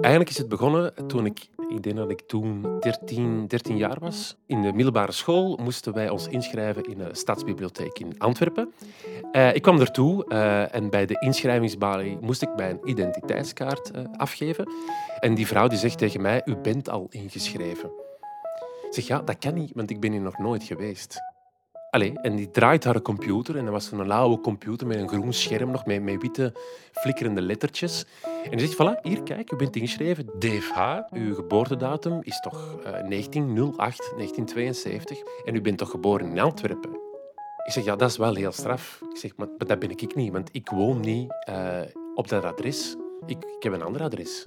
Eigenlijk is het begonnen toen ik, ik denk dat ik toen 13, 13 jaar was. In de middelbare school moesten wij ons inschrijven in de Stadsbibliotheek in Antwerpen. Uh, ik kwam ertoe uh, en bij de inschrijvingsbalie moest ik mijn identiteitskaart uh, afgeven. En die vrouw die zegt tegen mij, u bent al ingeschreven. Ik zeg, ja, dat kan niet, want ik ben hier nog nooit geweest. Allee, en die draait haar computer en dat was een lauwe computer met een groen scherm nog, met, met witte flikkerende lettertjes. En die zegt, voilà, hier, kijk, u bent ingeschreven. Dave uw geboortedatum is toch uh, 1908, 1972 en u bent toch geboren in Antwerpen? Ik zeg, ja, dat is wel heel straf. Ik zeg, maar, dat ben ik niet, want ik woon niet uh, op dat adres. Ik, ik heb een ander adres.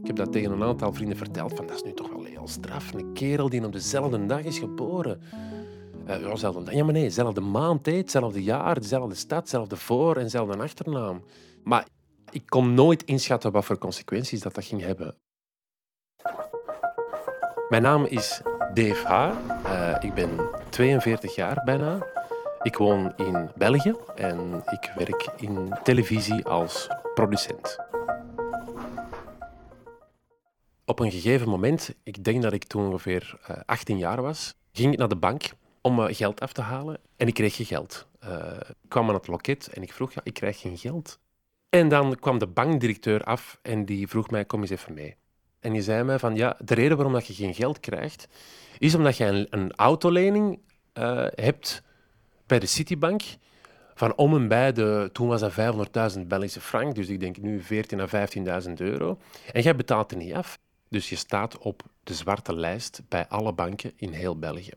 Ik heb dat tegen een aantal vrienden verteld, van dat is nu toch wel heel straf. Een kerel die op dezelfde dag is geboren. Uh, ja, dezelfde, ja, maar nee, dezelfde maand, hetzelfde jaar, dezelfde stad, dezelfde voor- en dezelfde achternaam. Maar ik kon nooit inschatten wat voor consequenties dat, dat ging hebben. Mijn naam is Dave H. Uh, ik ben 42 jaar bijna. Ik woon in België en ik werk in televisie als producent. Op een gegeven moment, ik denk dat ik toen ongeveer 18 jaar was, ging ik naar de bank om geld af te halen en ik kreeg geen geld. Uh, ik kwam aan het loket en ik vroeg, ja, ik krijg geen geld. En dan kwam de bankdirecteur af en die vroeg mij, kom eens even mee. En die zei mij van, ja, de reden waarom dat je geen geld krijgt, is omdat je een, een autolening uh, hebt bij de Citibank van om en bij de, toen was dat 500.000 Belgische frank, dus ik denk nu 14.000 à 15.000 euro. En jij betaalt er niet af. Dus je staat op de zwarte lijst bij alle banken in heel België.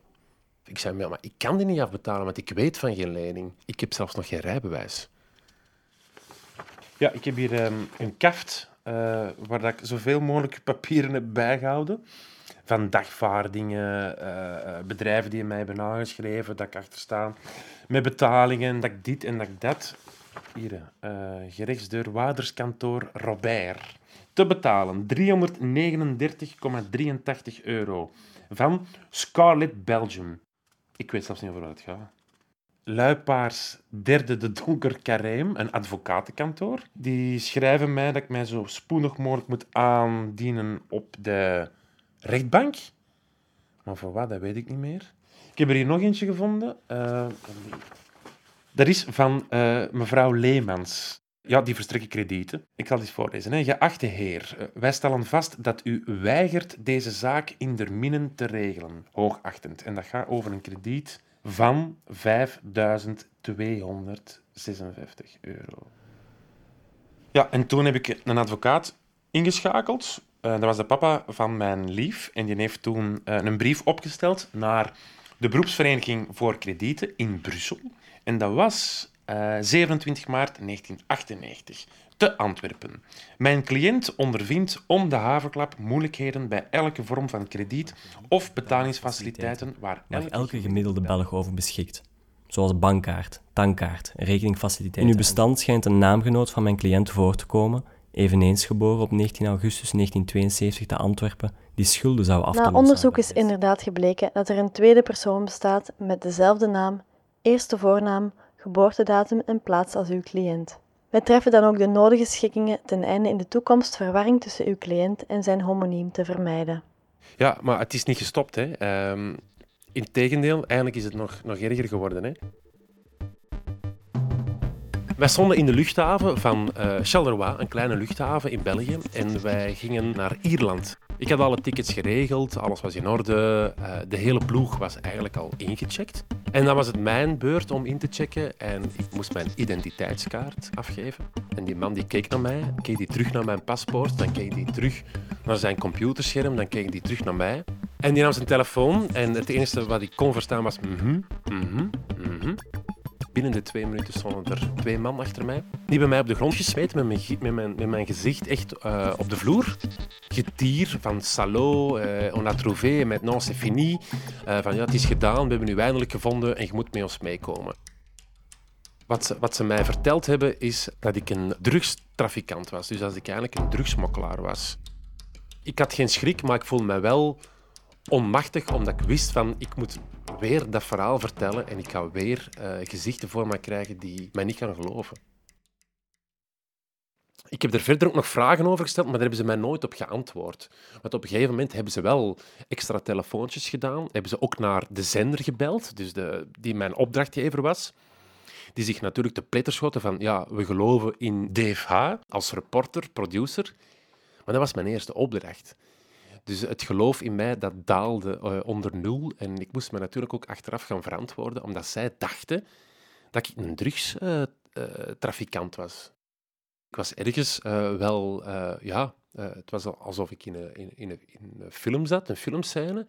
Ik zei, maar ik kan die niet afbetalen, want ik weet van geen lening. Ik heb zelfs nog geen rijbewijs. Ja, ik heb hier um, een kaft uh, waar ik zoveel mogelijk papieren heb bijgehouden. Van dagvaardingen, uh, bedrijven die mij hebben aangeschreven, dat ik achter sta. Met betalingen, dat ik dit en dat ik dat. Hier, uh, gerechtsdeur Waderskantoor Robert. Te betalen 339,83 euro. Van Scarlet Belgium. Ik weet zelfs niet over wat het gaat. Luipaars derde de Donker Carême, een advocatenkantoor. Die schrijven mij dat ik mij zo spoedig mogelijk moet aandienen op de rechtbank. Maar voor wat, dat weet ik niet meer. Ik heb er hier nog eentje gevonden. Uh, dat is van uh, mevrouw Leemans. Ja, die verstrekken kredieten. Ik zal eens voorlezen. Hè. Geachte heer, wij stellen vast dat u weigert deze zaak in minnen te regelen. Hoogachtend. En dat gaat over een krediet van 5.256 euro. Ja, en toen heb ik een advocaat ingeschakeld. Uh, dat was de papa van mijn lief. En die heeft toen uh, een brief opgesteld naar de beroepsvereniging voor kredieten in Brussel. En dat was uh, 27 maart 1998 te Antwerpen. Mijn cliënt ondervindt om de haverklap moeilijkheden bij elke vorm van krediet of betalingsfaciliteiten waar elke, elke gemiddelde Belg over beschikt. Zoals bankkaart, tankkaart, rekeningfaciliteiten. In uw bestand schijnt een naamgenoot van mijn cliënt voor te komen, eveneens geboren op 19 augustus 1972 te Antwerpen, die schulden zou af Na onderzoek is inderdaad gebleken dat er een tweede persoon bestaat met dezelfde naam, eerste voornaam, geboortedatum en plaats als uw cliënt. Wij treffen dan ook de nodige schikkingen ten einde in de toekomst verwarring tussen uw cliënt en zijn homoniem te vermijden. Ja, maar het is niet gestopt. Hè. Um, Integendeel, eigenlijk is het nog, nog erger geworden. Hè. Wij stonden in de luchthaven van uh, Charleroi, een kleine luchthaven in België, en wij gingen naar Ierland. Ik had alle tickets geregeld, alles was in orde, uh, de hele ploeg was eigenlijk al ingecheckt. En dan was het mijn beurt om in te checken en ik moest mijn identiteitskaart afgeven. En die man die keek naar mij, keek die terug naar mijn paspoort, dan keek die terug naar zijn computerscherm, dan keek die terug naar mij. En die nam zijn telefoon en het enige wat ik kon verstaan was mhm, mhm, mhm. Binnen de twee minuten stonden er twee man achter mij. Die hebben mij op de grond gesmeten met mijn, met mijn, met mijn gezicht echt uh, op de vloer. Getier van salaud, uh, on a trouvé, maintenant c'est fini. Uh, van ja, het is gedaan, we hebben u eindelijk gevonden en je moet met ons meekomen. Wat ze, wat ze mij verteld hebben is dat ik een drugstrafikant was. Dus dat ik eigenlijk een drugsmokkelaar was. Ik had geen schrik, maar ik voelde me wel onmachtig, omdat ik wist van ik moet weer dat verhaal vertellen en ik ga weer uh, gezichten voor me krijgen die mij niet gaan geloven. Ik heb er verder ook nog vragen over gesteld, maar daar hebben ze mij nooit op geantwoord. Want op een gegeven moment hebben ze wel extra telefoontjes gedaan. Hebben ze ook naar de zender gebeld, dus de, die mijn opdrachtgever was. Die zich natuurlijk te pletter schoten van, ja, we geloven in DFH als reporter, producer. Maar dat was mijn eerste opdracht. Dus het geloof in mij dat daalde uh, onder nul. En ik moest me natuurlijk ook achteraf gaan verantwoorden, omdat zij dachten dat ik een drugstrafikant uh, was. Ik was ergens wel, ja, het was alsof ik in een, in, in, in een film zat, een filmscène.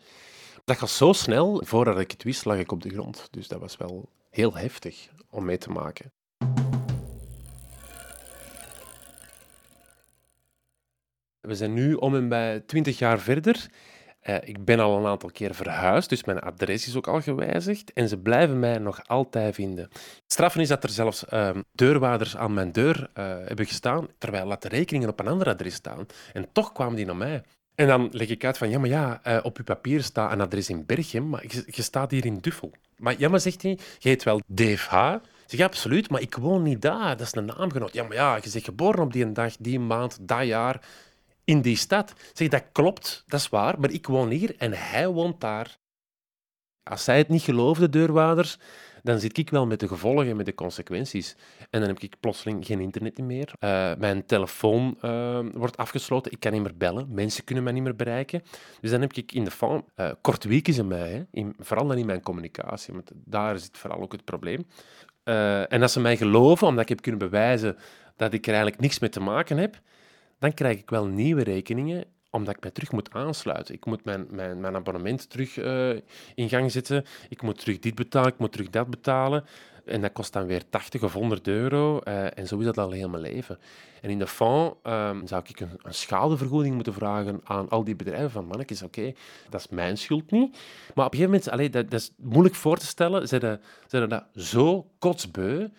Dat gaat zo snel, voordat ik het wist, lag ik op de grond. Dus dat was wel heel heftig om mee te maken. We zijn nu om en bij twintig jaar verder. Uh, ik ben al een aantal keer verhuisd, dus mijn adres is ook al gewijzigd. En ze blijven mij nog altijd vinden. Straffen is dat er zelfs uh, deurwaarders aan mijn deur uh, hebben gestaan, terwijl dat de rekeningen op een ander adres staan. En toch kwamen die naar mij. En dan leg ik uit van, ja, maar ja, uh, op uw papier staat een adres in Berchem, maar je, staat hier in Duffel. Maar ja, maar zegt hij, je heet wel DFH? Ik zeg, absoluut, maar ik woon niet daar. Dat is een naamgenoot. Ja, maar ja, je bent geboren op die dag, die maand, dat jaar in die stad. Zeg, dat klopt, dat is waar, maar ik woon hier en hij woont daar. Als zij het niet geloofde, deurwaarders, dan zit ik wel met de gevolgen en met de consequenties. En dan heb ik plotseling geen internet meer. Uh, mijn telefoon uh, wordt afgesloten. Ik kan niet meer bellen. Mensen kunnen mij niet meer bereiken. Dus dan heb ik in de fan... Uh, kort week is in mij, hè, in, vooral dan in mijn communicatie. Want daar zit vooral ook het probleem. en als ze mij geloven, omdat ik heb kunnen bewijzen dat ik er eigenlijk niks mee te maken heb, dan krijg ik wel nieuwe rekeningen omdat ik mij terug moet aansluiten. Ik moet mijn, mijn, mijn abonnement terug uh, in gang zetten. Ik moet terug dit betalen, ik moet terug dat betalen. En dat kost dan weer 80 of 100 euro. Uh, en zo is dat al heel mijn leven. En in de fond um, zou ik een, een, schadevergoeding moeten vragen aan al die bedrijven. Van mannetjes, oké, dat is mijn schuld niet. Maar op een gegeven moment, allee, dat, dat is moeilijk voor te stellen. Ze zijn dat zo kotsbeu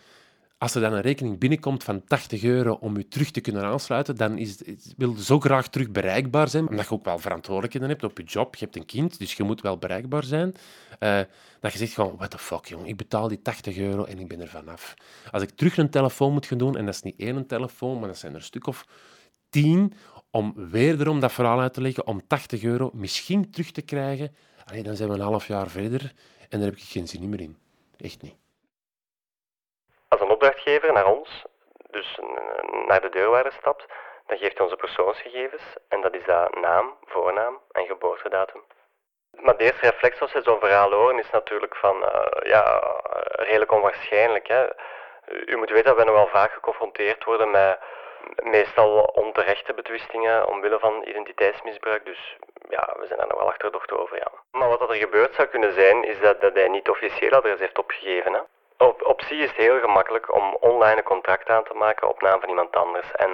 als er dan een rekening binnenkomt van 80 euro om je terug te kunnen aansluiten, dan is wil je zo graag terug bereikbaar zijn, omdat je ook wel verantwoordelijkheden hebt op je job. Je hebt een kind, dus je moet wel bereikbaar zijn. Uh, dat je zegt gewoon, what the fuck, jong, ik betaal die 80 euro en ik ben er vanaf. Als ik terug een telefoon moet gaan doen, en dat is niet één telefoon, maar dat zijn er een stuk of tien, om weer erom dat verhaal uit te leggen, om 80 euro misschien terug te krijgen, allee, dan zijn we een half jaar verder en daar heb ik geen zin meer in. Echt niet opdrachtgever naar ons, dus naar de deurwaarder stapt, dan geeft hij onze persoonsgegevens en dat is dat naam, voornaam en geboortedatum. Maar de eerste reflex als zo'n verhaal horen is natuurlijk van, uh, ja, redelijk onwaarschijnlijk. Hè. U moet weten dat nog wel vaak geconfronteerd worden met meestal onterechte betwistingen omwille van identiteitsmisbruik. Dus ja, we zijn daar nog wel achterdocht over, ja. Maar wat er gebeurd zou kunnen zijn, is dat, dat hij niet officieel adres heeft opgegeven. Hè op, op zich is het heel gemakkelijk om online een contract aan te maken op naam van iemand anders. En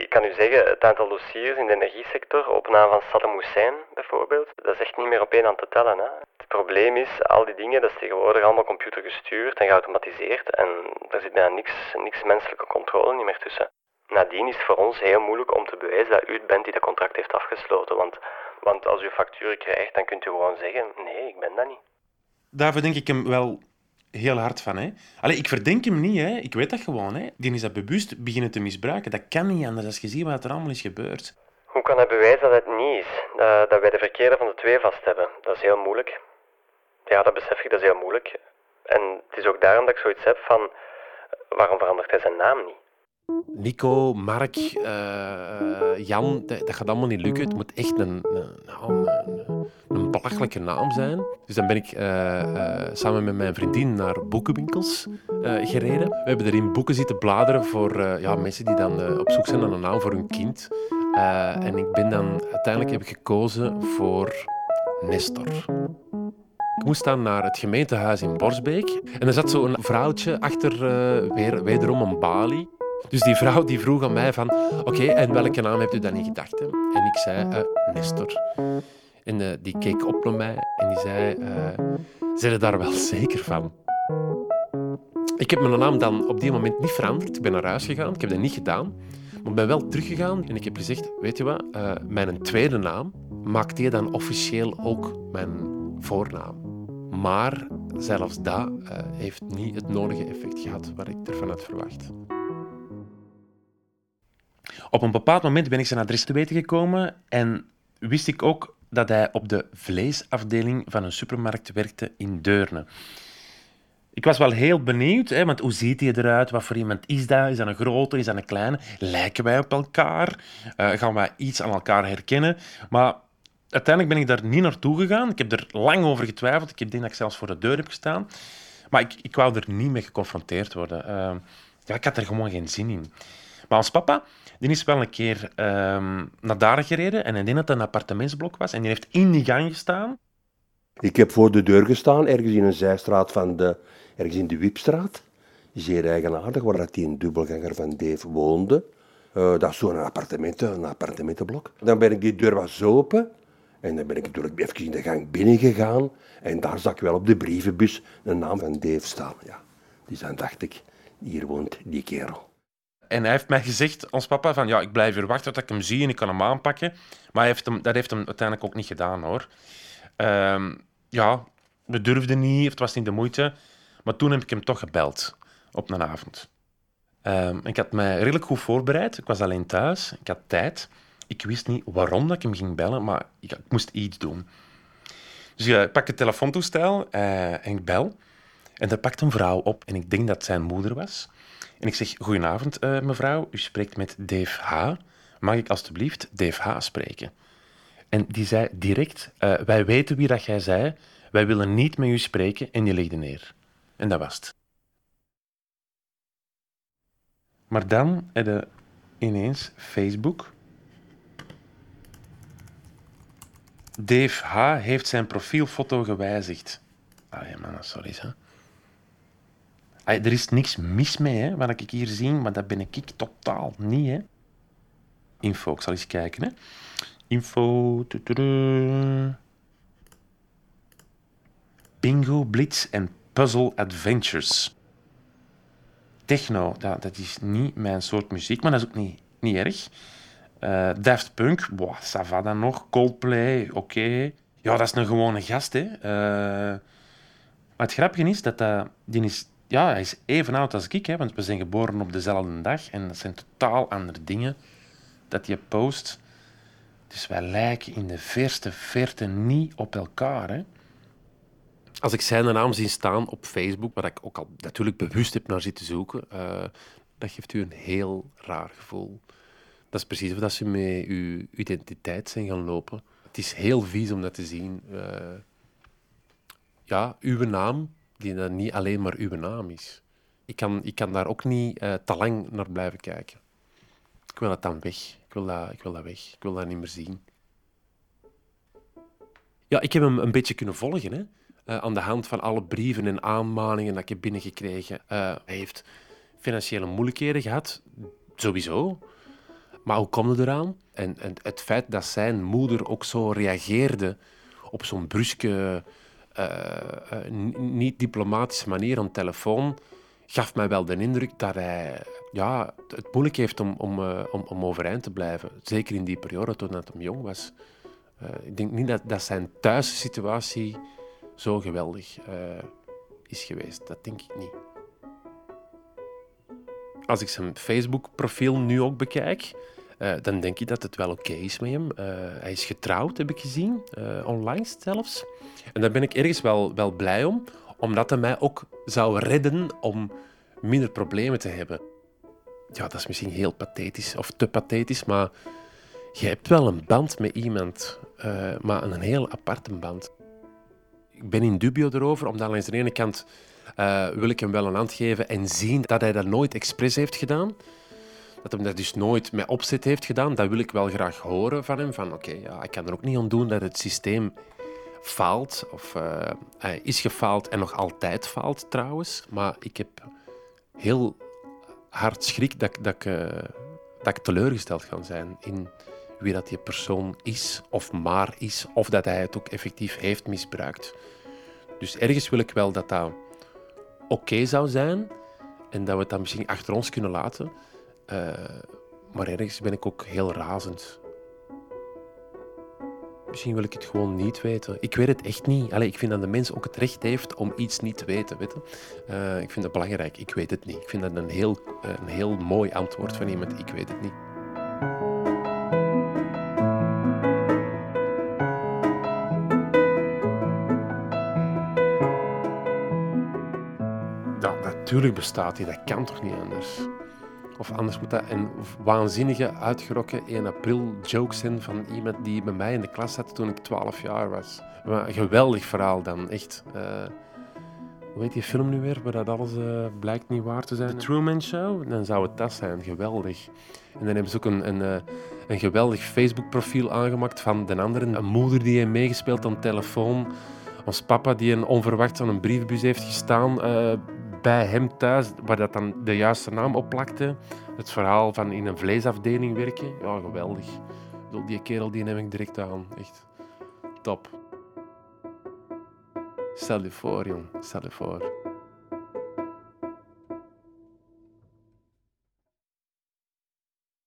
ik kan u zeggen, het aantal dossiers in de energiesector op naam van Saddam Hussein bijvoorbeeld, dat is echt niet meer op één hand te tellen. Hè. Het probleem is, al die dingen, dat is tegenwoordig allemaal computergestuurd en geautomatiseerd en daar zit bijna niks, niks menselijke controle niet meer tussen. Nadien is het voor ons heel moeilijk om te bewijzen dat u het bent die dat contract heeft afgesloten. Want, want als u facturen krijgt, dan kunt u gewoon zeggen, nee, ik ben dat niet. Daarvoor denk ik hem wel heel hard van. Hè. Allee, ik verdenk hem niet, hè. ik weet dat gewoon. Hè. Die is dat bewust beginnen te misbruiken. Dat kan niet anders als je ziet wat er allemaal is gebeurd. Hoe kan hij bewijzen dat het niet is? Dat, dat wij de verkeerde van de twee vast hebben. Dat is heel moeilijk. Ja, dat besef ik, dat is heel moeilijk. En het is ook daarom dat ik zoiets heb van... Waarom verandert hij zijn naam niet? Nico, Mark, uh, Jan, dat, dat, gaat allemaal niet lukken. Het moet echt een, een, een, een belachelijke naam zijn. Dus dan ben ik uh, uh, samen met mijn vriendin naar boekenwinkels gereden. We hebben erin boeken zitten bladeren voor ja, mensen die dan op zoek zijn naar een naam voor hun kind. en ik ben dan uiteindelijk heb ik gekozen voor Nestor. Ik moest dan naar het gemeentehuis in Borsbeek. En er zat zo'n vrouwtje achter weer, wederom een balie. Dus die vrouw die vroeg aan mij van, oké, en welke naam hebt u dan in gedachten? En ik zei, Nestor. En die keek op naar mij en die zei, uh, zijn daar wel zeker van? Ik heb mijn naam dan op die moment niet veranderd. Ik ben naar huis gegaan, ik heb dat niet gedaan. Maar ben wel teruggegaan en ik heb gezegd, weet je wat, uh, mijn tweede naam maakt die dan officieel ook mijn voornaam. Maar zelfs dat uh, heeft niet het nodige effect gehad wat ik ervan had verwacht. Op een bepaald moment ben ik zijn adres te weten gekomen en wist ik ook dat hij op de vleesafdeling van een supermarkt werkte in Deurne. Ik was wel heel benieuwd, hè, want hoe ziet hij eruit? Wat voor iemand is dat? Is dat een grote? Is dat een kleine? Lijken wij op elkaar? Uh, gaan wij iets aan elkaar herkennen? Maar uiteindelijk ben ik daar niet naartoe gegaan. Ik heb er lang over getwijfeld. Ik denk dat ik zelfs voor de deur heb gestaan. Maar ik, ik wou er niet mee geconfronteerd worden. Uh, ja, ik had er gewoon geen zin in. Maar ons papa, die is wel een keer uh, naar daar gereden en hij deed dat het een appartementsblok was en die heeft in die gang gestaan. Ik heb voor de deur gestaan, ergens in een zijstraat van de, ergens in de Wipstraat. Zeer eigenaardig, waar dat die een dubbelganger van Dave woonde. Uh, dat is zo'n appartement, een appartementenblok. Dan ben ik die deur was open en dan ben ik natuurlijk even in de gang binnengegaan. En daar zag ik wel op de brievenbus een naam van Dave staan. Ja. Dus dan dacht ik, hier woont die kerel. En hij heeft mij gezegd, ons papa, van ja, ik blijf hier wachten tot ik hem zie en ik kan hem aanpakken. Maar hij heeft hem, dat heeft hem uiteindelijk ook niet gedaan, hoor. Um, ja, we durfden niet, het was niet de moeite. Maar toen heb ik hem toch gebeld, op een avond. Um, ik had mij redelijk goed voorbereid. Ik was alleen thuis, ik had tijd. Ik wist niet waarom dat ik hem ging bellen, maar ik, ik moest iets doen. Dus ik pak het telefoontoestel uh, en ik bel. En daar pakt een vrouw op en ik denk dat zijn moeder was. En ik zeg, goedenavond uh, mevrouw, u spreekt met Dave H. Mag ik alstublieft Dave H. spreken? En die zei direct, uh, wij weten wie dat jij zei, wij willen niet met u spreken en die legde neer. En dat was het. Maar dan heb je ineens Facebook. Dave H. heeft zijn profielfoto gewijzigd. Ah ja, man, sorry. Hè er is niks mis mee, hè, wat ik hier zie, maar dat ben ik totaal niet. Hè. Info, ik zal eens kijken. Hè. Info. Bingo, Blitz en Puzzle Adventures. Techno, dat, dat is niet mijn soort muziek, maar dat is ook niet, niet erg. Uh, Daft Punk, boah, Savada nog. Coldplay, oké. Ja, dat is een gewone gast, hè. Uh, maar het grappige is dat dat, die is ja, hij is even oud als ik, hè, want we zijn geboren op dezelfde dag. En dat zijn totaal andere dingen dat je post. Dus wij lijken in de verste verte niet op elkaar. Hè. Als ik zijn naam zie staan op Facebook, waar ik ook al natuurlijk bewust heb naar zitten zoeken, uh, dat geeft u een heel raar gevoel. Dat is precies dat ze met uw identiteit zijn gaan lopen. Het is heel vies om dat te zien. Uh, ja, uw naam die dan niet alleen maar uw naam is. Ik kan, ik kan daar ook niet uh, te lang naar blijven kijken. Ik wil dat dan weg. Ik wil dat, ik wil dat weg. Ik wil dat niet meer zien. Ja, ik heb hem een beetje kunnen volgen. Hè? Uh, aan de hand van alle brieven en aanmaningen dat ik heb binnengekregen. Uh, hij heeft financiële moeilijkheden gehad, sowieso. Maar hoe komt het eraan? En, en het feit dat zijn moeder ook zo reageerde op zo'n bruske uh, niet-diplomatische manier aan telefoon gaf mij wel de indruk dat hij ja, het moeilijk heeft om, om, uh, om, om overeind te blijven. Zeker in die periode toen hij jong was. Ik denk niet dat, dat zijn thuissituatie zo geweldig is geweest. Dat denk ik niet. Als ik zijn Facebook-profiel nu ook bekijk, uh, dan denk ik dat het wel oké is met hem. Uh, hij is getrouwd, heb ik gezien, uh, online zelfs. En daar ben ik ergens wel, wel blij om, omdat hij mij ook zou redden om minder problemen te hebben. Ja, dat is misschien heel pathetisch of te pathetisch, maar je hebt wel een band met iemand, maar een heel aparte band. Ik ben in dubio erover, omdat aan de ene kant wil ik hem wel een hand geven en zien dat hij dat nooit expres heeft gedaan dat hij dat dus nooit met opzet heeft gedaan. Dat wil ik wel graag horen van hem. Van oké, ja, ik kan er ook niet aan doen dat het systeem faalt. Of uh, hij is gefaald en nog altijd faalt trouwens. Maar ik heb heel hard schrik dat, dat, ik, uh, dat ik teleurgesteld ga zijn in wie dat die persoon is of maar is. Of dat hij het ook effectief heeft misbruikt. Dus ergens wil ik wel dat dat oké zou zijn. En dat we het dan misschien achter ons kunnen laten. Uh, maar ergens ben ik ook heel razend. Misschien wil ik het gewoon niet weten. Ik weet het echt niet. Allee, ik vind dat de mens ook het recht heeft om iets niet te weten. Weet uh, ik vind dat belangrijk. Ik weet het niet. Ik vind dat een heel, uh, een heel mooi antwoord van iemand. Ik weet het niet. Dat, natuurlijk bestaat hij, dat kan toch niet anders? Of anders moet dat een waanzinnige, uitgerokken 1 april joke zijn van iemand die bij mij in de klas zat toen ik 12 jaar was. Maar een geweldig verhaal dan, echt. Uh, hoe heet die film nu weer, waar dat alles uh, blijkt niet waar te zijn? The Truman Show? Dan zou het dat zijn, geweldig. En dan hebben ze ook een, een, uh, een geweldig Facebook-profiel aangemaakt van de andere. Een moeder die heeft meegespeeld aan telefoon. Ons papa die een onverwachts aan een brievenbus heeft gestaan bij hem thuis, waar dat dan de juiste naam op plakte. Het verhaal van in een vleesafdeling werken. Ja, geweldig. Die kerel die neem ik direct aan. Echt top. Stel je voor, jong. Stel je voor.